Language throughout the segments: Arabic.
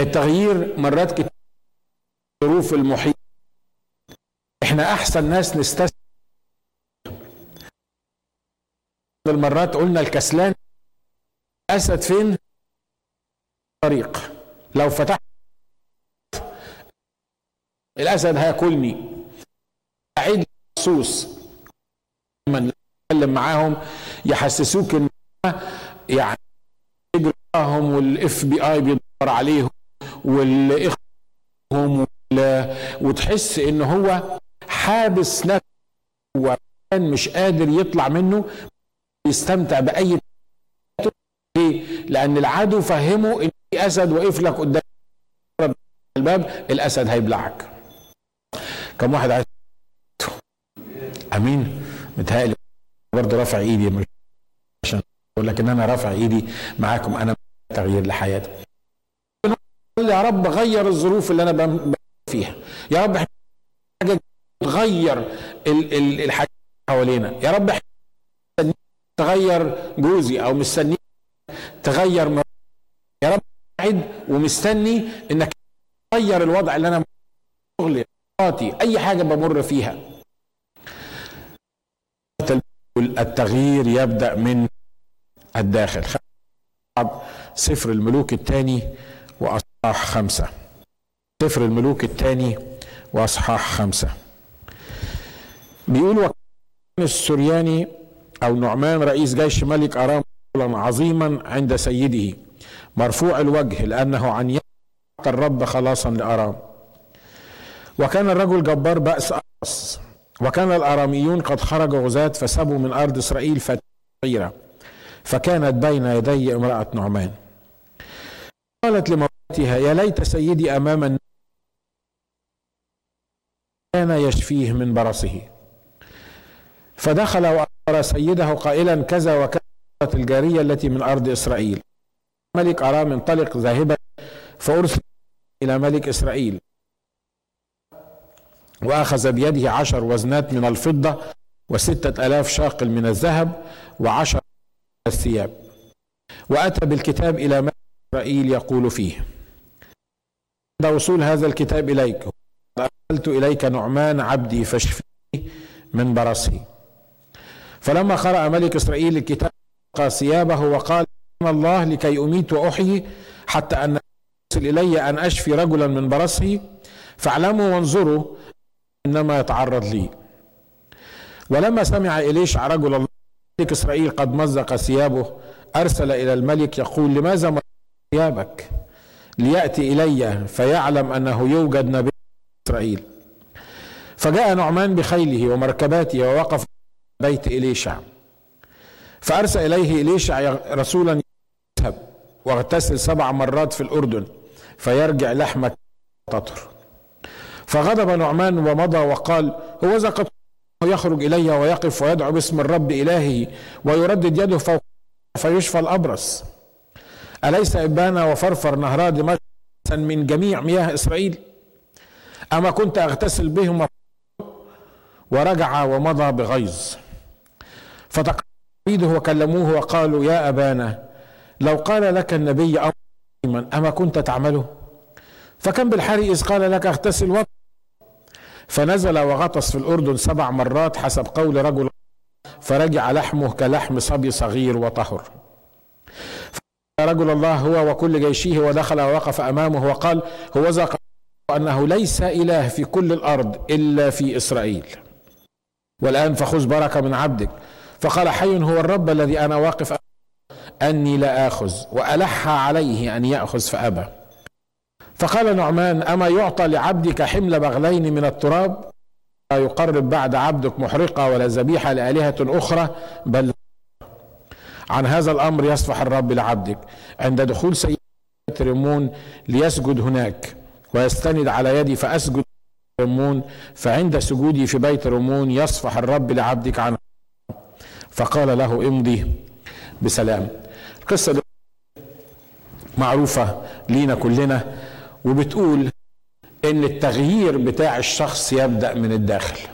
التغيير مرات كتير ظروف المحيط. إحنا أحسن ناس نستسلم. المرات قلنا الكسلان أسد فين؟ طريق. لو فتحت الأسد هياكلني. أعيد مخصوص لما نتكلم معاهم يحسسوك إن يعني يجرهم وال FBI بيدور عليهم. والاخ وهم وتحس إن هو حابس نفسه وكان مش قادر يطلع منه يستمتع بأي ليه؟ لأن العدو فهمه إن في أسد واقف لك قدام الباب الأسد هيبلعك. كم واحد عايز؟ أمين؟ متهيألي برضه رافع إيدي عشان أقول لك إن أنا رافع إيدي معاكم أنا تغيير لحياتي. يا رب غير الظروف اللي أنا فيها. يا رب حاجة تغير الحاجات حوالينا. يا رب تغير جوزي أو مستني تغير م... يا رب قاعد ومستني إنك تغير الوضع اللي أنا شغلي أي حاجة بمر فيها. التغيير يبدأ من الداخل. سفر الملوك الثاني وأصحاح خمسة. سفر الملوك الثاني وأصحاح خمسة. بيقول وكان السرياني أو نعمان رئيس جيش ملك أرام عظيما عند سيده مرفوع الوجه لأنه عن يد الرب خلاصا لأرام. وكان الرجل جبار بأس أرس. وكان الأراميون قد خرجوا غزاة فسبوا من أرض إسرائيل فتيرة. فكانت بين يدي امرأة نعمان. قالت لمرأتها يا ليت سيدي أمام الناس كان يشفيه من برصه. فدخل وأمر سيده قائلا كذا وكذا الجارية التي من أرض إسرائيل. ملك أرام انطلق ذاهبا فأرسل إلى ملك إسرائيل. وأخذ بيده عشر وزنات من الفضة وستة ألاف شاقل من الذهب وعشر الثياب. وأتى بالكتاب إلى ملك إسرائيل يقول فيه عند وصول هذا الكتاب إليك. أرسلت إليك نعمان عبدي فاشفيه من برصه فلما قرأ ملك إسرائيل الكتاب ثيابه وقال إن الله لكي أميت وأحيي حتى أن يصل إلي أن أشفي رجلا من برصه فاعلموا وانظروا إنما يتعرض لي. ولما سمع إليشع رجل الله ملك إسرائيل قد مزق ثيابه أرسل إلى الملك يقول لماذا مزق ثيابك؟ ليأتي إلي فيعلم أنه يوجد نبي إسرائيل. فجاء نعمان بخيله ومركباته ووقف بيت إليشع. فأرسل إليه إليشع رسولا يذهب واغتسل سبع مرات في الأردن فيرجع لحمك تطر فغضب نعمان ومضى وقال هو قد يخرج إلي ويقف ويدعو باسم الرب إلهه ويردد يده فوق فيشفى الأبرص. أليس إبانا وفرفر نهرا دمشق من جميع مياه إسرائيل؟ أما كنت أغتسل بهم ورجع ومضى بغيظ. فتقعيده وكلموه وقالوا يا أبانا لو قال لك النبي أمرا أما كنت تعمله؟ فكم بالحري إذ قال لك اغتسل وط فنزل وغطس في الأردن سبع مرات حسب قول رجل فرجع لحمه كلحم صبي صغير وطهر. رجل الله هو وكل جيشه ودخل ووقف أمامه وقال هو ذا أنه ليس إله في كل الأرض إلا في إسرائيل. والآن فخذ بركة من عبدك. فقال حي هو الرب الذي أنا واقف أني لا آخذ وألح عليه أن يأخذ فأبى. فقال نعمان أما يعطى لعبدك حمل بغلين من التراب؟ لا يقرب بعد عبدك محرقة ولا ذبيحة لآلهة أخرى بل عن هذا الأمر يصفح الرب لعبدك. عند دخول سيد رمون ليسجد هناك ويستند على يدي فأسجد رمون فعند سجودي في بيت رمون يصفح الرب لعبدك عن فقال له امضي بسلام. القصة دي معروفة لينا كلنا وبتقول إن التغيير بتاع الشخص يبدأ من الداخل.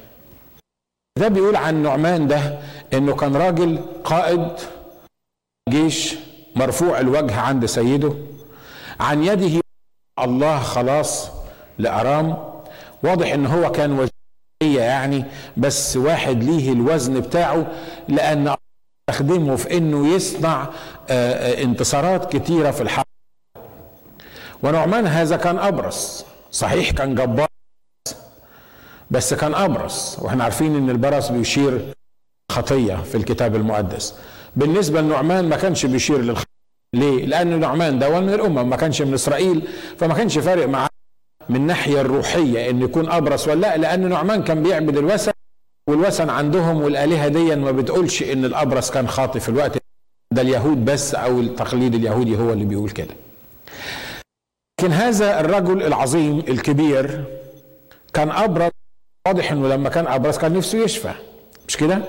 ده بيقول عن نعمان ده إنه كان راجل قائد جيش مرفوع الوجه عند سيده عن يده الله خلاص لأرام. واضح إن هو كان وزنية يعني بس واحد ليه الوزن بتاعه لأن استخدمه في إنه يصنع انتصارات كتيرة في الحرب. ونعمان هذا كان أبرص. صحيح كان جبار بس كان أبرص. وإحنا عارفين إن البرص بيشير خطية في الكتاب المقدس. بالنسبة لنعمان ما كانش بيشير للخطية ليه؟ لأن نعمان ده من الأمم ما كانش من إسرائيل فما كانش فارق معاه من الناحية الروحية إن يكون أبرص ولا لأ لأن نعمان كان بيعبد الوثن والوثن عندهم والآلهة دي ما بتقولش إن الأبرص كان خاطئ في الوقت ده اليهود بس أو التقليد اليهودي هو اللي بيقول كده لكن هذا الرجل العظيم الكبير كان أبرص واضح إنه لما كان أبرص كان نفسه يشفى مش كده؟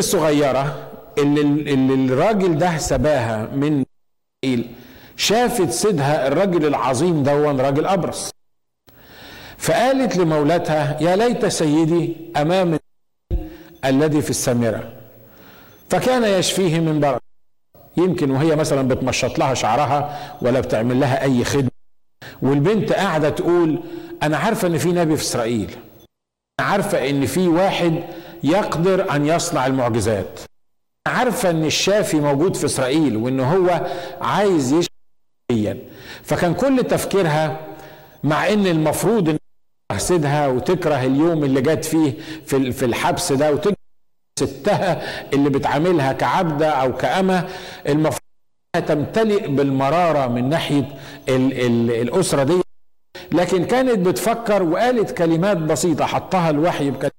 الصغيرة اللي, اللي الراجل ده سباها من إسرائيل شافت سيدها الراجل العظيم دون راجل أبرص. فقالت لمولاتها يا ليت سيدي أمام الذي في السامرة. فكان يشفيه من برد يمكن وهي مثلا بتمشط لها شعرها ولا بتعمل لها أي خدمة. والبنت قاعدة تقول أنا عارفة إن في نبي في إسرائيل. أنا عارفة إن في واحد يقدر أن يصنع المعجزات. عارفة إن الشافي موجود في إسرائيل وإن هو عايز يشفي فكان كل تفكيرها مع إن المفروض إن تحسدها وتكره اليوم اللي جت فيه في في الحبس ده وتكره ستها اللي بتعاملها كعبدة أو كأمة. المفروض تمتلئ بالمرارة من ناحية ال ال الأسرة دي. لكن كانت بتفكر وقالت كلمات بسيطة حطها الوحي بكلمات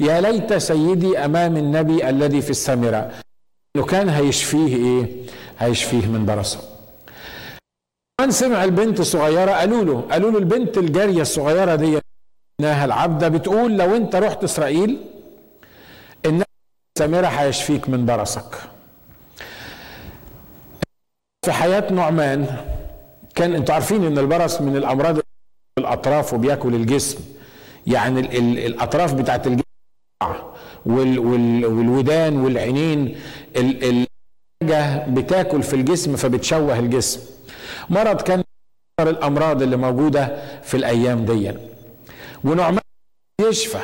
يا ليت سيدي أمام النبي الذي في السامرة. انه كان هيشفيه إيه؟ هيشفيه من برصة. من سمع البنت الصغيره قالوا له قالوا له البنت الجارية الصغيرة دي إنها العبده بتقول لو أنت رحت إسرائيل إن السامرة هيشفيك من برصك. في حياة نعمان كان أنتوا عارفين إن البرص من الأمراض الأطراف وبيأكل الجسم. يعني ال ال الأطراف بتاعت الجسم وال وال والودان والعينين الحاجة بتاكل في الجسم فبتشوه الجسم. مرض كان الأمراض اللي موجودة في الأيام دي. ونعمان يشفى.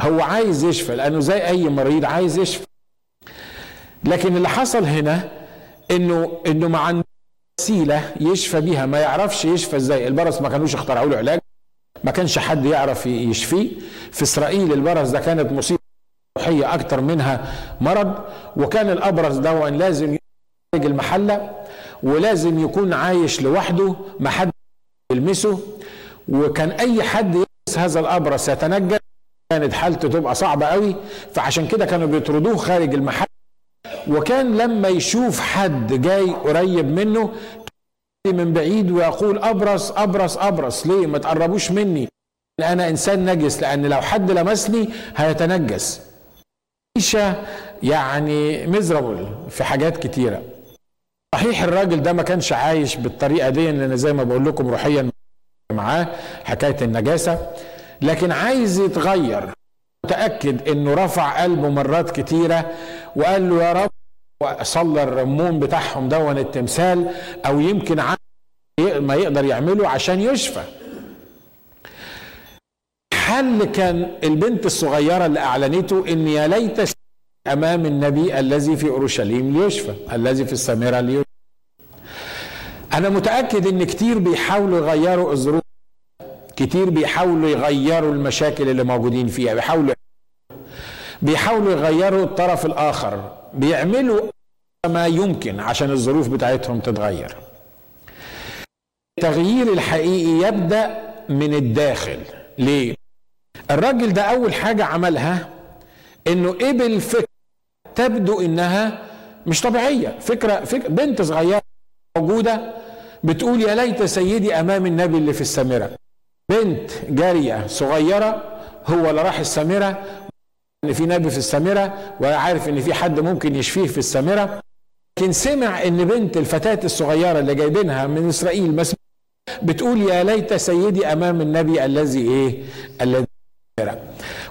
هو عايز يشفى لأنه زي أي مريض عايز يشفى. لكن اللي حصل هنا انه إنه مع وسيلة يشفى بيها. ما يعرفش يشفى إزاي. البرص ما كانوش اخترعوا له علاج. ما كانش حد يعرف يشفيه. في إسرائيل البرص ده كانت مصيبة روحية أكتر منها مرض وكان الابرص ده لازم يخرج المحلة ولازم يكون عايش لوحده ما حد يلمسه وكان أي حد يلمس هذا الابرص يتنجس كانت حالته تبقى صعبة قوي فعشان كده كانوا بيطردوه خارج المحل وكان لما يشوف حد جاي قريب منه من بعيد ويقول أبرص أبرص أبرص. ليه؟ ما تقربوش مني. أنا إنسان نجس. لأن لو حد لمسني هيتنجس. عيشة يعني مزربل في حاجات كتيرة. صحيح الراجل ده ما كانش عايش بالطريقة دي لأن زي ما بقول لكم روحيا معاه حكاية النجاسة. لكن عايز يتغير. متأكد إنه رفع قلبه مرات كتيرة وقال له يا رب صلى الرموم بتاعهم دون التمثال أو يمكن ما يقدر يعمله عشان يشفى. حل كان البنت الصغيرة اللي أعلنته إن يا ليت أمام النبي الذي في أورشليم ليشفى الذي في السامره ليشفى أنا متأكد إن كتير بيحاولوا يغيروا الظروف كتير بيحاولوا يغيروا المشاكل اللي موجودين فيها بيحاولوا بيحاولوا يغيروا الطرف الآخر. بيعملوا ما يمكن عشان الظروف بتاعتهم تتغير. التغيير الحقيقي يبدأ من الداخل. ليه؟ الراجل ده أول حاجة عملها إنه قبل فكرة تبدو إنها مش طبيعية. فكرة, فكرة بنت صغيرة موجودة بتقول يا ليت سيدي أمام النبي اللي في السامرة. بنت جارية صغيرة هو اللي راح السامرة إن في نبي في السامرة وعارف إن في حد ممكن يشفيه في السامرة. لكن سمع إن بنت الفتاة الصغيرة اللي جايبينها من إسرائيل مسموع بتقول يا ليت سيدي أمام النبي الذي إيه؟ الذي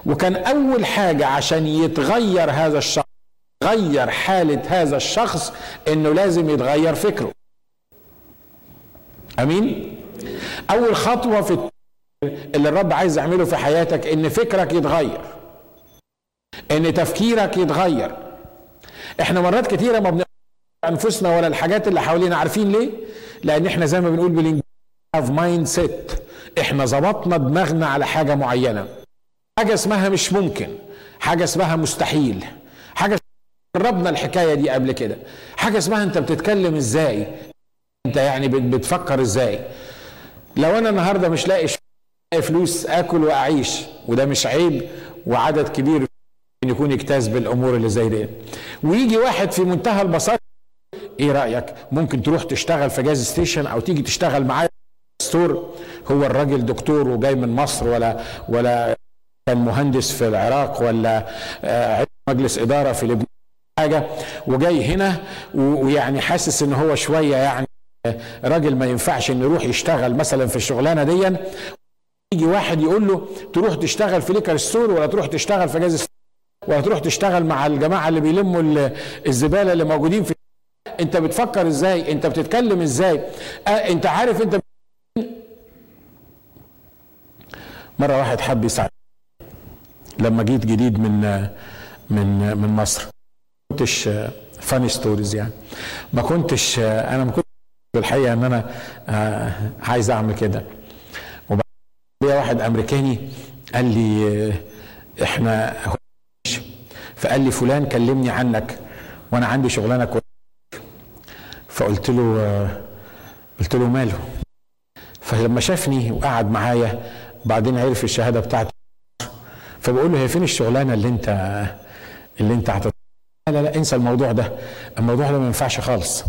وكان أول حاجة عشان يتغير هذا الشخص غير حالة هذا الشخص إنه لازم يتغير فكره. أمين؟ أول خطوة في اللي الرب عايز يعمله في حياتك إن فكرك يتغير. إن تفكيرك يتغير. إحنا مرات كتيرة ما بنقدرش أنفسنا ولا الحاجات اللي حوالينا عارفين ليه؟ لأن إحنا زي ما بنقول بالانجليزي have mindset إحنا ظبطنا دماغنا على حاجة معينة. حاجة اسمها مش ممكن. حاجة اسمها مستحيل. حاجة جربنا الحكاية دي قبل كده. حاجة اسمها أنت بتتكلم إزاي؟ أنت يعني بتفكر إزاي؟ لو أنا النهارده مش لاقي فلوس أكل وأعيش وده مش عيب وعدد كبير يكون يجتاز بالأمور اللي زي دي. ويجي واحد في منتهى البساطة إيه رأيك؟ ممكن تروح تشتغل في gas station أو تيجي تشتغل معايا store هو الراجل دكتور وجاي من مصر ولا ولا كان مهندس في العراق ولا مجلس إدارة في لبنان. حاجة. وجاي هنا ويعني حاسس إن هو شوية يعني راجل ما ينفعش إنه يروح يشتغل مثلا في الشغلانة دي يجي واحد يقول له تروح تشتغل في liquor store ولا تروح تشتغل في جاز ولا تروح تشتغل مع الجماعة اللي بيلموا الزبالة اللي موجودين في انت بتفكر إزاي؟ انت بتتكلم إزاي؟ آه انت عارف انت مرة واحد حب يساعد. لما جيت جديد من من من مصر ما كنتش فاني ستوريز يعني. ما كنتش أنا ما كنتش الحقيقة ان أنا عايز اعمل كده. وبعدين واحد امريكاني قال لي إحنا فقال لي فلان كلمني عنك وأنا عندي شغلانه كويسة. فقلت له قلت له ماله؟ فلما شافني وقعد معايا بعدين عرف الشهاده بتاعتي. فبقول له هي فين الشغلانه اللي انت اللي انت هتط... لا لا انسى الموضوع ده. الموضوع ده ما ينفعش خالص.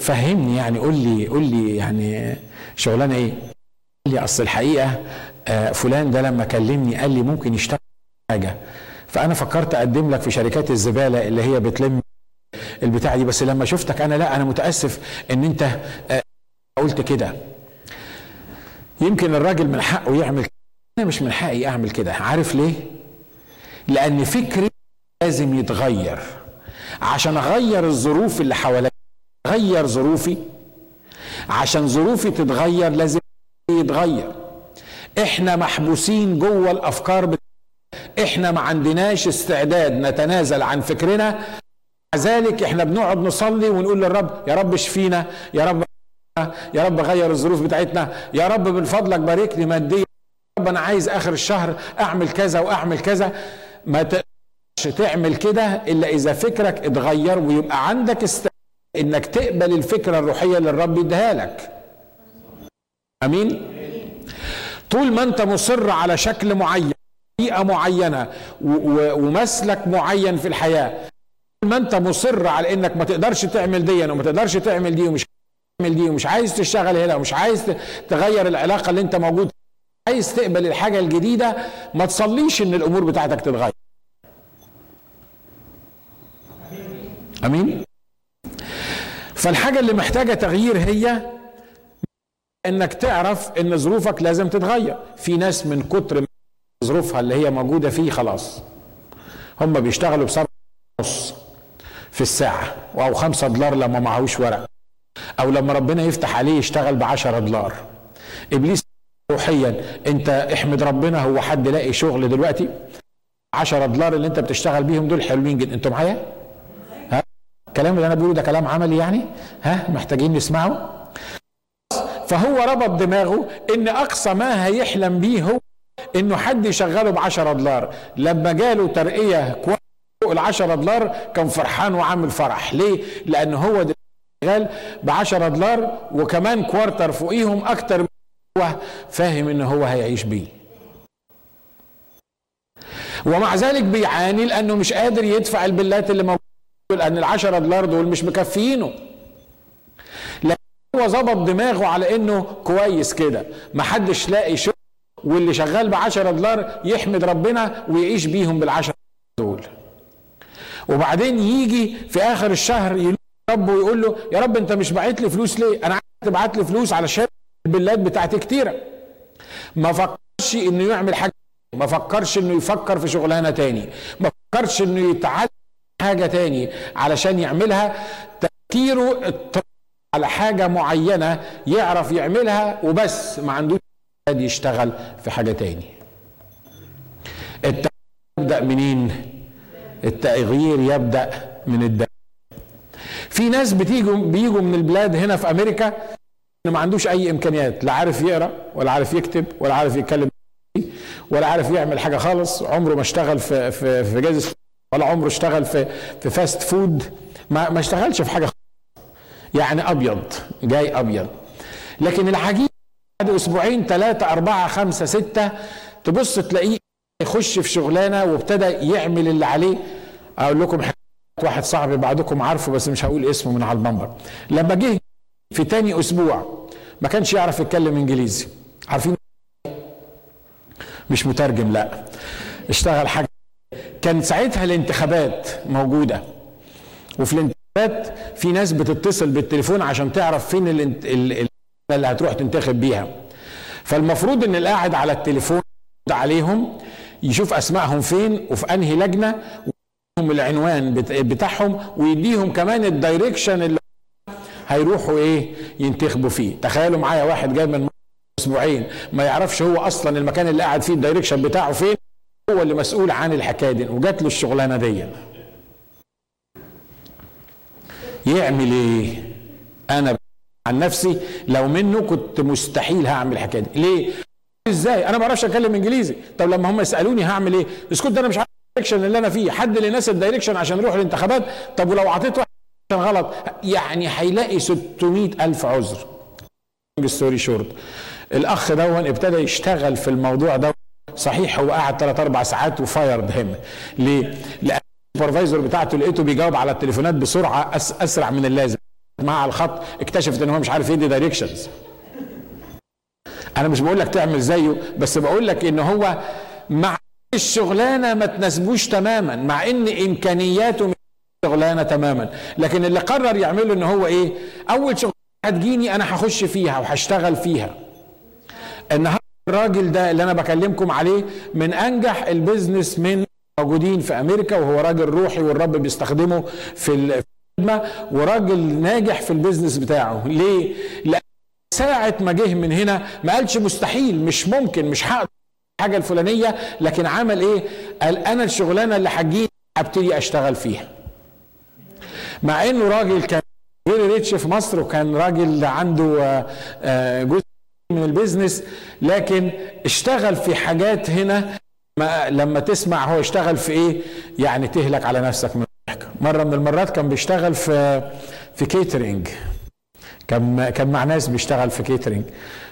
فهمني يعني قول لي قول لي يعني شغلانه إيه؟ قال لي اصل الحقيقة فلان ده لما كلمني قال لي ممكن يشتغل حاجة. فأنا فكرت أقدم لك في شركات الزبالة اللي هي بتلم البتاع دي بس لما شفتك أنا لا أنا متأسف إن أنت قلت كده. يمكن الراجل من حقه يعمل أنا مش من حقي أعمل كده. عارف ليه؟ لأن فكري لازم يتغير. عشان أغير الظروف اللي حواليا أغير ظروفي. عشان ظروفي تتغير لازم يتغير. إحنا محبوسين جوه الأفكار. إحنا ما عندناش استعداد نتنازل عن فكرنا. مع ذلك إحنا بنقعد نصلي ونقول للرب يا رب اشفينا يا رب يا رب غير الظروف بتاعتنا يا رب من فضلك باركني ماديا يا رب أنا عايز آخر الشهر أعمل كذا وأعمل كذا. ما تقدرش تعمل كده إلا إذا فكرك اتغير ويبقى عندك استعداد إنك تقبل الفكرة الروحية اللي الرب يديها لك. آمين؟ طول ما أنت مصر على شكل معين بيئة معينة ومسلك معين في الحياة. ما انت مصر على انك ما تقدرش تعمل دي وما تقدرش تعمل دي ومش تعمل دي ومش عايز تشتغل هنا ومش عايز تغير العلاقة اللي انت موجود عايز تقبل الحاجة الجديدة ما تصليش ان الأمور بتاعتك تتغير. أمين؟ فالحاجة اللي محتاجة تغيير هي انك تعرف ان ظروفك لازم تتغير. في ناس من كتر ظروفها اللي هي موجودة فيه خلاص هم بيشتغلوا بسبعة ونص في الساعة أو خمسة دولار لما معهوش ورق أو لما ربنا يفتح عليه يشتغل بعشرة دولار إبليس روحيا أنت احمد ربنا هو حد لاقي شغل دلوقتي عشرة دولار اللي أنت بتشتغل بيهم دول حلوين جدا أنتوا معايا؟ ها؟ الكلام اللي أنا بقوله ده كلام عملي يعني؟ ها؟ محتاجين نسمعه؟ فهو ربط دماغه إن أقصى ما هيحلم بيه هو إنه حد يشغله ب 10 دولار. لما جاله ترقية فوق ال 10 دولار كان فرحان وعامل فرح. ليه؟ لأن هو شغال ب 10 دولار وكمان كوارتر فوقيهم أكتر من هو فاهم إن هو هيعيش بيه. ومع ذلك بيعاني لأنه مش قادر يدفع البلات اللي موجودة لأن ال 10 دولار دول مش مكفيينه. هو ظبط دماغه على إنه كويس كده. محدش لاقي شغل واللي شغال ب 10 دولار يحمد ربنا ويعيش بيهم بال10 دول. وبعدين يجي في آخر الشهر يلوم ربه ويقول له يا رب أنت مش باعت لي فلوس ليه؟ أنا عايز تبعت لي فلوس علشان البلاد بتاعتي كتيرة. ما فكرش إنه يعمل حاجة ما فكرش إنه يفكر في شغلانة تاني. ما فكرش إنه يتعلم حاجة تاني علشان يعملها. تفكيره على حاجة معينة يعرف يعملها وبس. ما عندوش يشتغل في حاجة تاني. التغيير يبدأ منين؟ التغيير يبدأ من الداخل في ناس بتيجوا بيجوا من البلاد هنا في أمريكا ما عندوش أي إمكانيات لا عارف يقرأ ولا عارف يكتب ولا عارف يتكلم ولا عارف يعمل حاجة خالص. عمره ما اشتغل في في في جاز ولا عمره اشتغل في في fast food ما ما اشتغلش في حاجة خالص. يعني أبيض جاي أبيض. لكن العجيب بعد أسبوعين ثلاثة أربعة خمسة ستة تبص تلاقيه يخش في شغلانة وابتدى يعمل اللي عليه. أقول لكم حاجة واحد صاحبي بعضكم عارفه بس مش هقول اسمه من على المنبر. لما جه في تاني أسبوع ما كانش يعرف يتكلم إنجليزي. عارفين؟ مش مترجم لا. اشتغل حاجة. كان ساعتها الانتخابات موجودة. وفي الانتخابات في ناس بتتصل بالتليفون عشان تعرف فين الانت... ال... اللي هتروح تنتخب بيها. فالمفروض إن اللي قاعد على التليفون عليهم يشوف أسمائهم فين وفي أنهي لجنة ويديهم العنوان بتاعهم ويديهم كمان الدايركشن اللي هيروحوا إيه ينتخبوا فيه. تخيلوا معايا واحد جاي من أسبوعين ما يعرفش هو أصلا المكان اللي قاعد فيه ال direction بتاعه فين هو اللي مسؤول عن الحكاية دي. وجات له الشغلانة دي. يعمل إيه؟ أنا عن نفسي لو منه كنت مستحيل هعمل الحكاية دي. ليه؟ إزاي؟ أنا ما بعرفش أتكلم إنجليزي. طب لما هم يسألوني هعمل إيه؟ اسكت ده أنا مش عارف ال direction اللي أنا فيه. حد اللي ال direction عشان يروح الانتخابات؟ طب ولو اعطيت واحد غلط؟ يعني هيلاقي 600 ألف عذر. story short الأخ دون ابتدى يشتغل في الموضوع ده. صحيح هو قعد 3 4 ساعات و fired him ليه؟ لأن ال supervisor بتاعته لقيته بيجاوب على التليفونات بسرعة أسرع من اللازم. مع الخط اكتشفت إن هو مش عارف يدي directions أنا مش بقول لك تعمل زيه بس بقول لك إن هو مع الشغلانة ما تناسبوش تماما مع إن إمكانياته شغلانة تماما. لكن اللي قرر يعمله إن هو إيه؟ أول شغلانة هتجيني أنا هخش فيها وهشتغل فيها. النهارده الراجل ده اللي أنا بكلمكم عليه من أنجح ال business men موجودين في أمريكا وهو راجل روحي والرب بيستخدمه في الخدمة وراجل ناجح في ال business بتاعه. ليه؟ لأن ساعة ما جه من هنا ما قالش مستحيل مش ممكن مش هقدر الحاجة الفلانية لكن عمل إيه؟ قال أنا الشغلانة اللي هتجيني هبتدي أشتغل فيها. مع إنه راجل كان very rich في مصر وكان راجل عنده جزء من ال business لكن اشتغل في حاجات هنا ما لما تسمع هو اشتغل في إيه؟ يعني تهلك على نفسك من مرة من المرات كان بيشتغل في في catering كان كان مع ناس بيشتغل في catering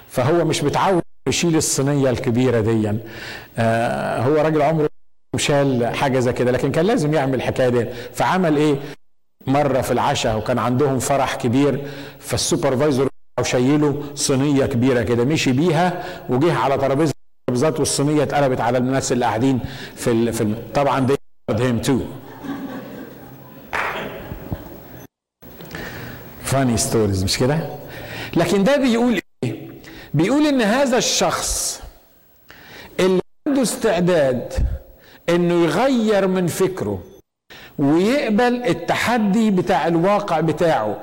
فهو مش متعود يشيل الصينية الكبيرة دي آه هو راجل عمره شال حاجة زي كده لكن كان لازم يعمل الحكاية دي فعمل إيه مرة في العشاء وكان عندهم فرح كبير فال supervisor شايله صينية كبيرة كده مشي بيها وجه على ترابيزة الترابيزات والصينيه اتقلبت على الناس اللي قاعدين في. في. طبعا دي him too فاني ستوريز مش كده؟ لكن ده بيقول إيه؟ بيقول إن هذا الشخص اللي عنده استعداد إنه يغير من فكره ويقبل التحدي بتاع الواقع بتاعه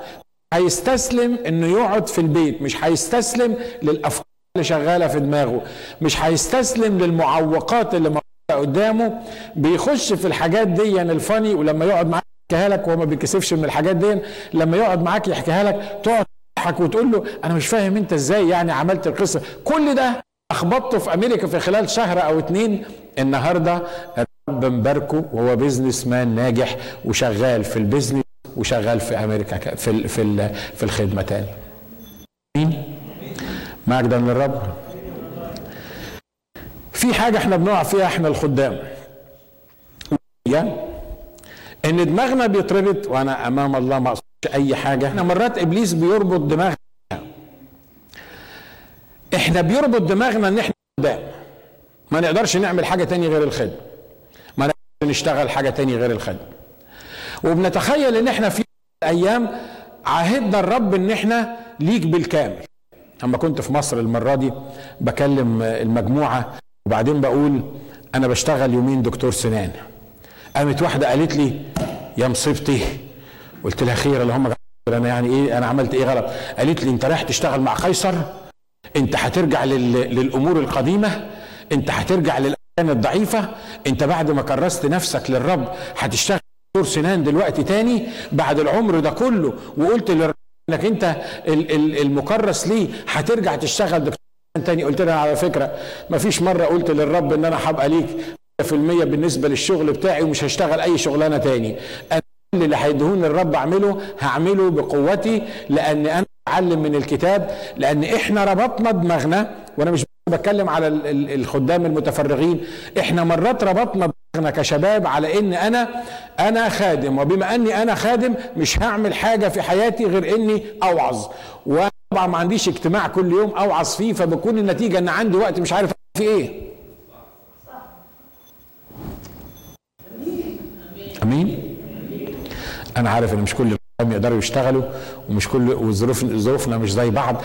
هيستسلم إنه يقعد في البيت مش هيستسلم للأفكار اللي شغالة في دماغه مش هيستسلم للمعوقات اللي موجودة قدامه بيخش في الحاجات دي الفاني ولما يقعد معاك يحكيها لك وهو ما بيكسفش من الحاجات دي لما يقعد معاك يحكيها لك تقعد تضحك وتقول له أنا مش فاهم أنت إزاي يعني عملت القصة. كل ده أخبطته في أمريكا في خلال شهر أو اتنين. النهارده الرب مباركه وهو businessman ناجح وشغال في ال business وشغال في أمريكا في في في الخدمة تاني. آمين مجدا للرب في حاجة إحنا بنقع فيها إحنا الخدام. إن دماغنا بيتربط وأنا أمام الله ما أقصدش أي حاجة. إحنا مرات إبليس بيربط دماغنا. إحنا بيربط دماغنا إن إحنا خدام ما نقدرش نعمل حاجة تاني غير الخدمه ما نقدرش نشتغل حاجة تاني غير الخدمه وبنتخيل إن إحنا في أيام عهدنا الرب إن إحنا ليك بالكامل. اما كنت في مصر المرة دي بكلم المجموعة وبعدين بقول أنا بشتغل يومين دكتور سنان. قامت واحدة قالت لي يا مصيبتي. قلت لها خير اللهم أنا يعني إيه أنا عملت إيه غلط؟ قالت لي أنت رايح تشتغل مع قيصر أنت هترجع لل... للأمور القديمة أنت هترجع للاركان الضعيفة أنت بعد ما كرست نفسك للرب هتشتغل دكتور سنان دلوقتي تاني بعد العمر ده كله وقلت للرب إنك أنت المكرس ليه هترجع تشتغل دكتور تاني. قلت لها على فكرة ما فيش مرة قلت للرب إن أنا هبقى ليك. في المية بالنسبة للشغل بتاعي ومش هشتغل أي شغلانة تاني. أنا اللي هيدهون الرب أعمله هعمله بقوتي لأن أنا أتعلم من الكتاب لأن إحنا ربطنا دماغنا وأنا مش بتكلم على الخدام المتفرغين. إحنا مرات ربطنا دماغنا كشباب على إن أنا أنا خادم وبما أني أنا خادم مش هعمل حاجة في حياتي غير إني أوعظ. وطبعا ما عنديش اجتماع كل يوم أوعظ فيه فبكون النتيجة إن عندي وقت مش عارف في إيه. آمين. أنا عارف إن مش كل يقدروا يشتغلوا ومش كل وظروف ظروفنا مش زي بعض.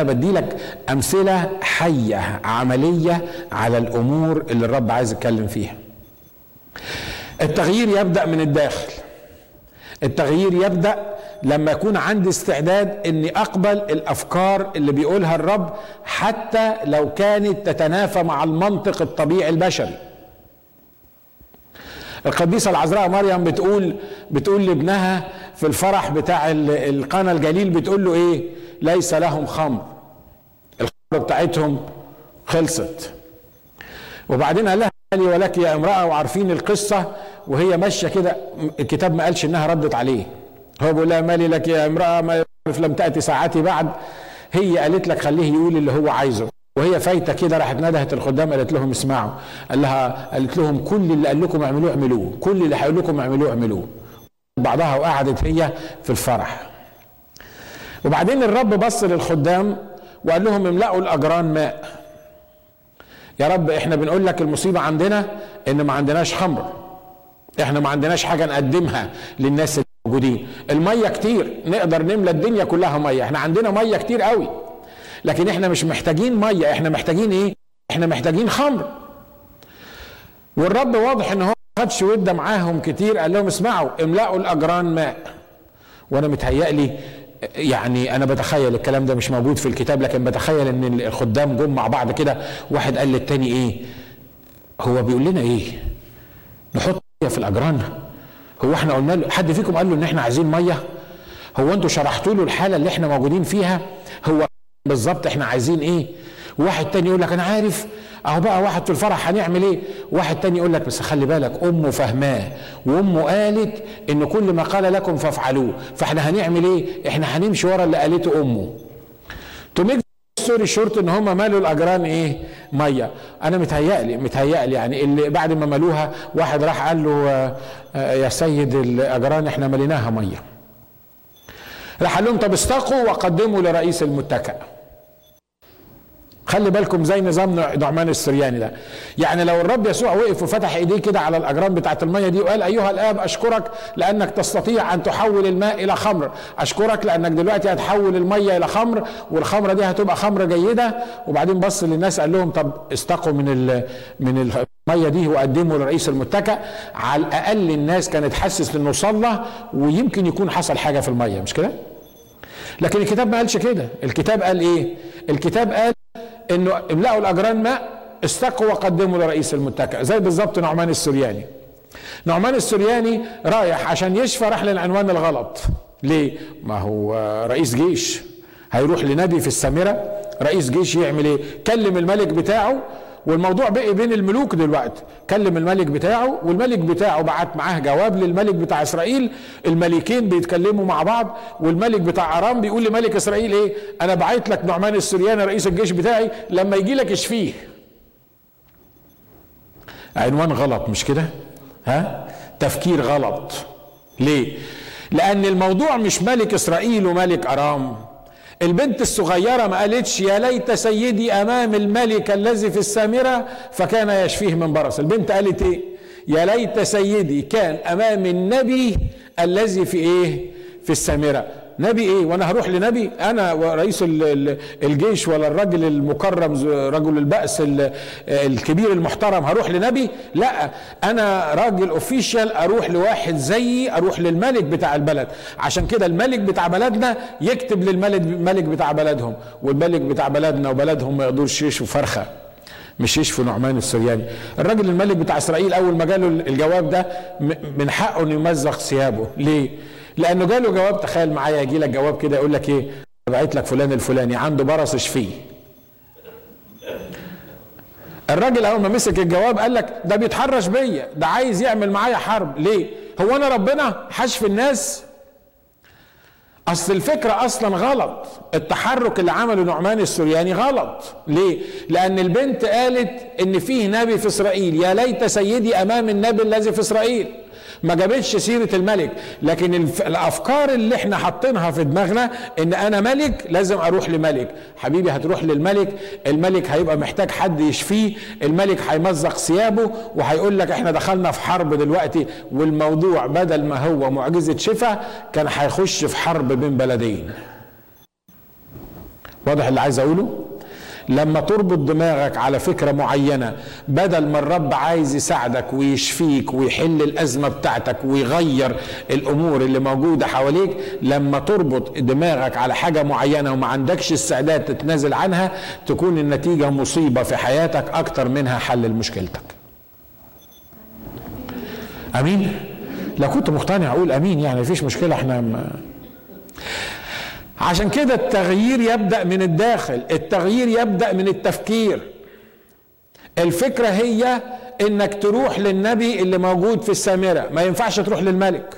أنا بدي لك أمثلة حية عملية على الأمور اللي الرب عايز يتكلم فيها. التغيير يبدأ من الداخل. التغيير يبدأ لما يكون عندي استعداد إني أقبل الأفكار اللي بيقولها الرب حتى لو كانت تتنافى مع المنطق الطبيعي البشري. القديسة العذراء مريم بتقول بتقول لابنها في الفرح بتاع القنا الجليل بتقول له إيه؟ ليس لهم خمر. الخمر بتاعتهم خلصت. وبعدين قال لها لي ولك يا امرأة وعارفين القصة. وهي ماشية كده الكتاب ما قالش إنها ردت عليه. هو بيقول لها مالي لك يا امرأة؟ ما لم تأتي ساعتي بعد. هي قالت لك خليه يقول اللي هو عايزه. وهي فايتة كده راحت ندهت الخدام قالت لهم اسمعوا. قال لها قالت لهم كل اللي قال لكم اعملوه اعملوه. كل اللي هيقول لكم اعملوه اعملوه. بعضها وقعدت هي في الفرح. وبعدين الرب بص للخدام وقال لهم املأوا الأجران ماء. يا رب إحنا بنقول لك المصيبة عندنا إن ما عندناش خمر. إحنا ما عندناش حاجة نقدمها للناس الموجودين المية كتير نقدر نملى الدنيا كلها مية. إحنا عندنا مية كتير قوي. لكن إحنا مش محتاجين مية إحنا محتاجين إيه؟ إحنا محتاجين خمر. والرب واضح إن هو ما خدش ودة معاهم كتير قال لهم اسمعوا املأوا الأجران ماء. وأنا متهيألي يعني أنا بتخيل الكلام ده مش موجود في الكتاب لكن بتخيل إن الخدام جم مع بعض كده واحد قال للتاني إيه؟ هو بيقول لنا إيه؟ نحط مية في الأجران. هو إحنا قلنا له حد فيكم قال له إن إحنا عايزين مية؟ هو أنتوا شرحتوا له الحالة اللي إحنا موجودين فيها؟ هو بالظبط إحنا عايزين إيه؟ واحد تاني يقول لك أنا عارف. أهو بقى واحد في الفرح هنعمل إيه؟ واحد تاني يقول لك بس خلي بالك أمه فهماه وأمه قالت إن كل ما قال لكم فافعلوه. فإحنا هنعمل إيه؟ إحنا هنمشي ورا اللي قالته أمه. to make story short إن هم مالوا الأجران إيه؟ مية. أنا متهيألي متهيألي يعني اللي بعد ما مالوها واحد راح قال له يا سيد الأجران إحنا مليناها مية. راح قال لهم طب استقوا وقدموا لرئيس المتكأ. خلي بالكم زي نظام نعمان السرياني ده. يعني لو الرب يسوع وقف وفتح إيديه كده على الأجران بتاعت المية دي وقال أيها الآب أشكرك لأنك تستطيع أن تحول الماء إلى خمر. أشكرك لأنك دلوقتي هتحول المية إلى خمر والخمرة دي هتبقى خمر جيدة. وبعدين بص للناس قال لهم طب استقوا من ال من المية دي وقدموا لرئيس المتكأ. على الأقل الناس كانت حاسس إنه صلى ويمكن يكون حصل حاجة في المية مش كده؟ لكن الكتاب ما قالش كده. الكتاب قال إيه؟ الكتاب قال إنه إملأوا الأجران ماء استقوا وقدموا لرئيس المتكأ زي بالظبط نعمان السرياني. نعمان السرياني رايح عشان يشفى راح للعنوان الغلط. ليه؟ ما هو رئيس جيش. هيروح لنبي في السامرة رئيس جيش يعمل إيه؟ كلم الملك بتاعه. والموضوع بقي بين الملوك دلوقتي. كلم الملك بتاعه والملك بتاعه بعت معاه جواب للملك بتاع إسرائيل. الملكين بيتكلموا مع بعض والملك بتاع أرام بيقول لملك إسرائيل إيه؟ أنا بعت لك نعمان السرياني رئيس الجيش بتاعي لما يجي لك اشفيه عنوان غلط مش كده؟ ها؟ تفكير غلط. ليه؟ لأن الموضوع مش ملك إسرائيل وملك أرام. البنت الصغيرة ما قالتش يا ليت سيدي أمام الملك الذي في السامرة فكان يشفيه من برص. البنت قالت إيه؟ يا ليت سيدي كان أمام النبي الذي في إيه؟ في السامرة. نبي إيه؟ وأنا هروح لنبي. أنا رئيس الجيش ولا الراجل المكرم رجل البأس الكبير المحترم هروح لنبي؟ لا. أنا راجل اوفيشال أروح لواحد زيي أروح للملك بتاع البلد. عشان كده الملك بتاع بلدنا يكتب للملك بتاع بلدهم. والملك بتاع بلدنا وبلدهم ما يقدرش يشوا فرخة. مش يشفوا نعمان السرياني. الراجل الملك بتاع إسرائيل أول ما جاله الجواب ده من حقه إنه يمزق ثيابه. ليه؟ لأنه جاله جواب تخيل معايا يجي لك جواب كده يقول لك إيه؟ بعت لك فلان الفلاني عنده برص اشفيه الراجل اول ما مسك الجواب قال لك ده بيتحرش بيا ده عايز يعمل معايا حرب. ليه؟ هو انا ربنا؟ حشف الناس أصل الفكرة أصلا غلط. التحرك اللي عمله نعمان السرياني غلط. ليه؟ لأن البنت قالت إن فيه نبي في إسرائيل. يا ليت سيدي أمام النبي الذي في إسرائيل. ما جابتش سيرة الملك. لكن الأفكار اللي إحنا حاطينها في دماغنا إن أنا ملك لازم أروح لملك. حبيبي هتروح للملك. الملك هيبقى محتاج حد يشفيه. الملك هيمزق ثيابه وهيقول لك إحنا دخلنا في حرب دلوقتي. والموضوع بدل ما هو معجزة شفاء كان هيخش في حرب بين بلدين. واضح اللي عايز أقوله؟ لما تربط دماغك على فكرة معينة بدل ما الرب عايز يساعدك ويشفيك ويحل الأزمة بتاعتك ويغير الأمور اللي موجودة حواليك لما تربط دماغك على حاجة معينة وما عندكش استعداد تتنازل عنها تكون النتيجة مصيبة في حياتك أكتر منها حل مشكلتك أمين؟ لو كنت مقتنع أقول أمين يعني مفيش مشكلة إحنا عشان كده التغيير يبدأ من الداخل التغيير يبدأ من التفكير. الفكرة هي إنك تروح للنبي اللي موجود في السامرة. ما ينفعش تروح للملك.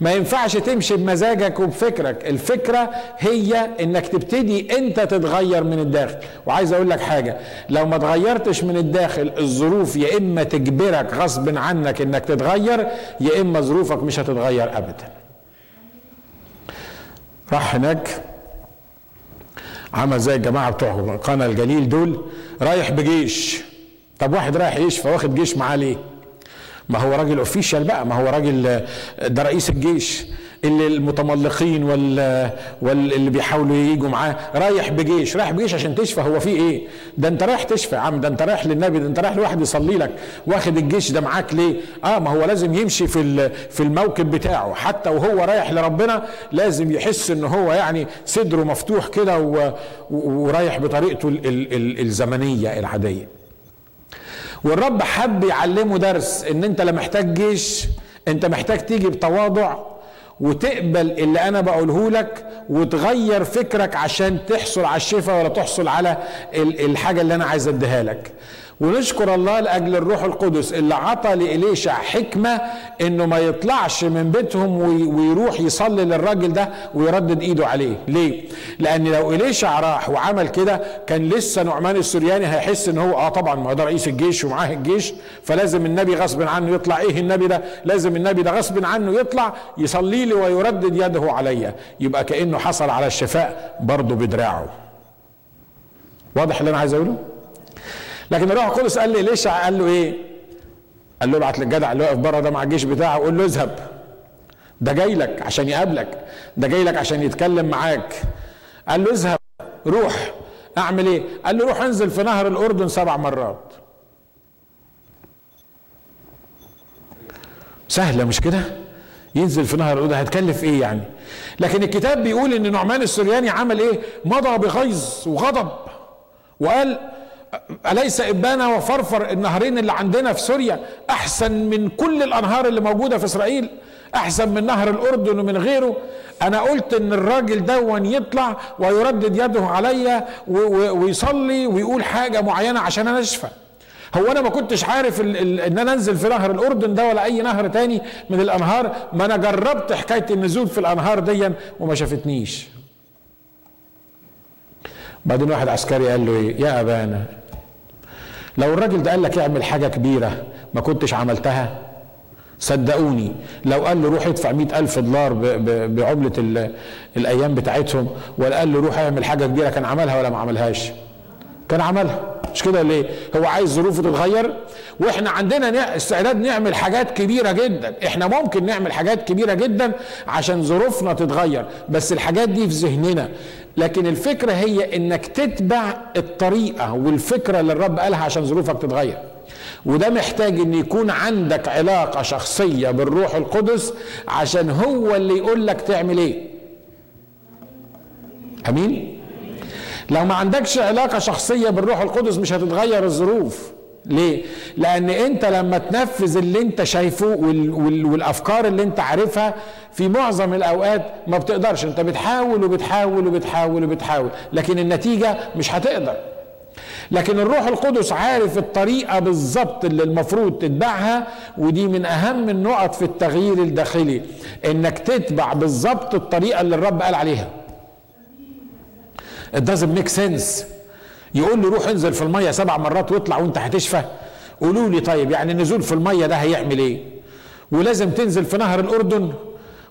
ما ينفعش تمشي بمزاجك وبفكرك. الفكرة هي إنك تبتدي أنت تتغير من الداخل. وعايز أقول لك حاجة لو ما تغيرتش من الداخل الظروف يا إما تجبرك غصب عنك إنك تتغير يا إما ظروفك مش هتتغير ابدا. راح هناك عمل زي الجماعة بتوع قنا الجليل دول رايح بجيش طب واحد رايح يشفى واخد جيش معاه ليه؟ ما هو راجل اوفيشال بقى ما هو راجل ده رئيس الجيش. اللي المتملقين وال واللي بيحاولوا يجوا معاه. رايح بجيش رايح بجيش عشان تشفى هو في إيه؟ ده أنت رايح تشفى يا عم ده أنت رايح للنبي ده أنت رايح لواحد يصلي لك. واخد الجيش ده معاك ليه؟ آه ما هو لازم يمشي في في الموكب بتاعه. حتى وهو رايح لربنا لازم يحس إن هو يعني صدره مفتوح كده ورايح بطريقته ال ال ال الزمنية العادية. والرب حب يعلمه درس إن أنت لا محتاج جيش أنت محتاج تيجي بتواضع وتقبل اللي أنا بقوله لك وتغير فكرك عشان تحصل على الشفاء ولا تحصل على الحاجة اللي أنا عايز أديها لك. ونشكر الله لأجل الروح القدس اللي عطى لإليشع حكمة إنه ما يطلعش من بيتهم ويروح يصلي للراجل ده ويردد إيده عليه، ليه؟ لأن لو إليشع راح وعمل كده كان لسه نعمان السرياني هيحس إن هو آه طبعا ما ده رئيس الجيش ومعاه الجيش فلازم النبي غصب عنه يطلع إيه النبي ده؟ لازم النبي ده غصب عنه يطلع يصلي لي ويردد يده عليا، يبقى كأنه حصل على الشفاء برضه بدراعه. واضح اللي أنا عايز أقوله؟ لكن الروح القدس قال لي ليش؟ قال له إيه؟ قال له ابعت للجدع اللي واقف بره ده مع الجيش بتاعه. قول له اذهب. ده جاي لك عشان يقابلك. ده جاي لك عشان يتكلم معاك. قال له اذهب. روح. اعمل إيه؟ قال له روح انزل في نهر الأردن سبع مرات. سهلة مش كده؟ ينزل في نهر الأردن هتكلف إيه يعني؟ لكن الكتاب بيقول إن نعمان السرياني عمل إيه؟ مضى بغيظ وغضب وقال أليس إبانا وفرفر النهرين اللي عندنا في سوريا أحسن من كل الأنهار اللي موجودة في إسرائيل؟ أحسن من نهر الأردن ومن غيره؟ أنا قلت إن الراجل دون يطلع ويردد يده عليا ويصلي ويقول حاجة معينة عشان أنا أشفى. هو أنا ما كنتش عارف إن أنا أنزل في نهر الأردن ده ولا أي نهر تاني من الأنهار ما أنا جربت حكاية النزول في الأنهار دي وما شافتنيش. بعدين واحد عسكري قال له إيه؟ يا أبانا لو الراجل ده قال لك اعمل حاجة كبيرة ما كنتش عملتها؟ صدقوني لو قال له روح ادفع مئة ألف دولار بعملة الأيام بتاعتهم ولا قال له روح اعمل حاجة كبيرة كان عملها ولا ما عملهاش؟ كان عملها. مش كده ليه؟ هو عايز ظروفه تتغير وإحنا عندنا استعداد نعمل حاجات كبيرة جدا. إحنا ممكن نعمل حاجات كبيرة جدا عشان ظروفنا تتغير بس الحاجات دي في ذهننا. لكن الفكرة هي إنك تتبع الطريقة والفكرة اللي الرب قالها عشان ظروفك تتغير. وده محتاج إن يكون عندك علاقة شخصية بالروح القدس عشان هو اللي يقول لك تعمل إيه. أمين؟ لو ما عندكش علاقة شخصية بالروح القدس مش هتتغير الظروف ليه؟ لأن أنت لما تنفذ اللي أنت شايفه وال وال والأفكار اللي أنت عارفها في معظم الأوقات ما بتقدرش، أنت بتحاول وبتحاول وبتحاول وبتحاول، لكن النتيجة مش هتقدر. لكن الروح القدس عارف الطريقة بالظبط اللي المفروض تتبعها ودي من أهم النقط في التغيير الداخلي إنك تتبع بالظبط الطريقة اللي الرب قال عليها. It doesn't make sense. يقول له روح انزل في المية سبع مرات واطلع وانت هتشفى. قولوا لي طيب يعني النزول في المية ده هيعمل إيه؟ ولازم تنزل في نهر الأردن.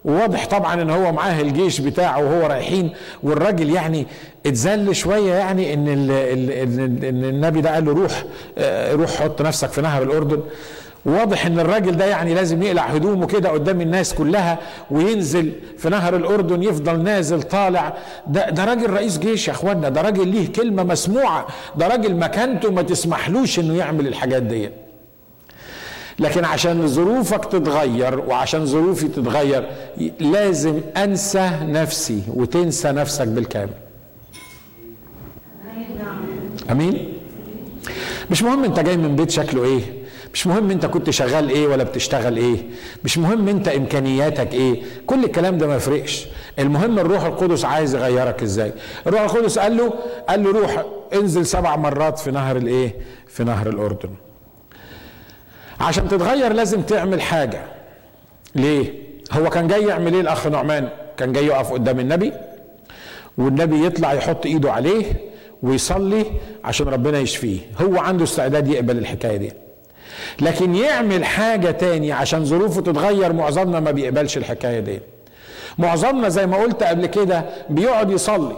وواضح طبعا إن هو معاه الجيش بتاعه وهو رايحين. والراجل يعني اتذل شوية يعني إن ال ال إن النبي ده قال له روح روح حط نفسك في نهر الأردن. واضح إن الراجل ده يعني لازم يقلع هدومه كده قدام الناس كلها وينزل في نهر الأردن يفضل نازل طالع. ده ده راجل رئيس جيش يا إخوانا ده راجل ليه كلمة مسموعة ده راجل مكانته ما تسمحلوش إنه يعمل الحاجات دي. لكن عشان ظروفك تتغير وعشان ظروفي تتغير لازم أنسى نفسي وتنسى نفسك بالكامل. أمين؟ مش مهم أنت جاي من بيت شكله إيه. مش مهم انت كنت شغال إيه ولا بتشتغل إيه مش مهم انت امكانياتك إيه كل الكلام ده ما يفرقش. المهم الروح القدس عايز يغيرك إزاي؟ الروح القدس قال له قال له روح انزل سبع مرات في نهر الايه؟ في نهر الأردن. عشان تتغير لازم تعمل حاجة. ليه؟ هو كان جاي يعمل إيه الأخ نعمان؟ كان جاي يقف قدام النبي والنبي يطلع يحط ايده عليه ويصلي عشان ربنا يشفيه. هو عنده استعداد يقبل الحكاية دي. لكن يعمل حاجة تاني عشان ظروفه تتغير معظمنا ما بيقبلش الحكاية دي. معظمنا زي ما قلت قبل كده بيقعد يصلي.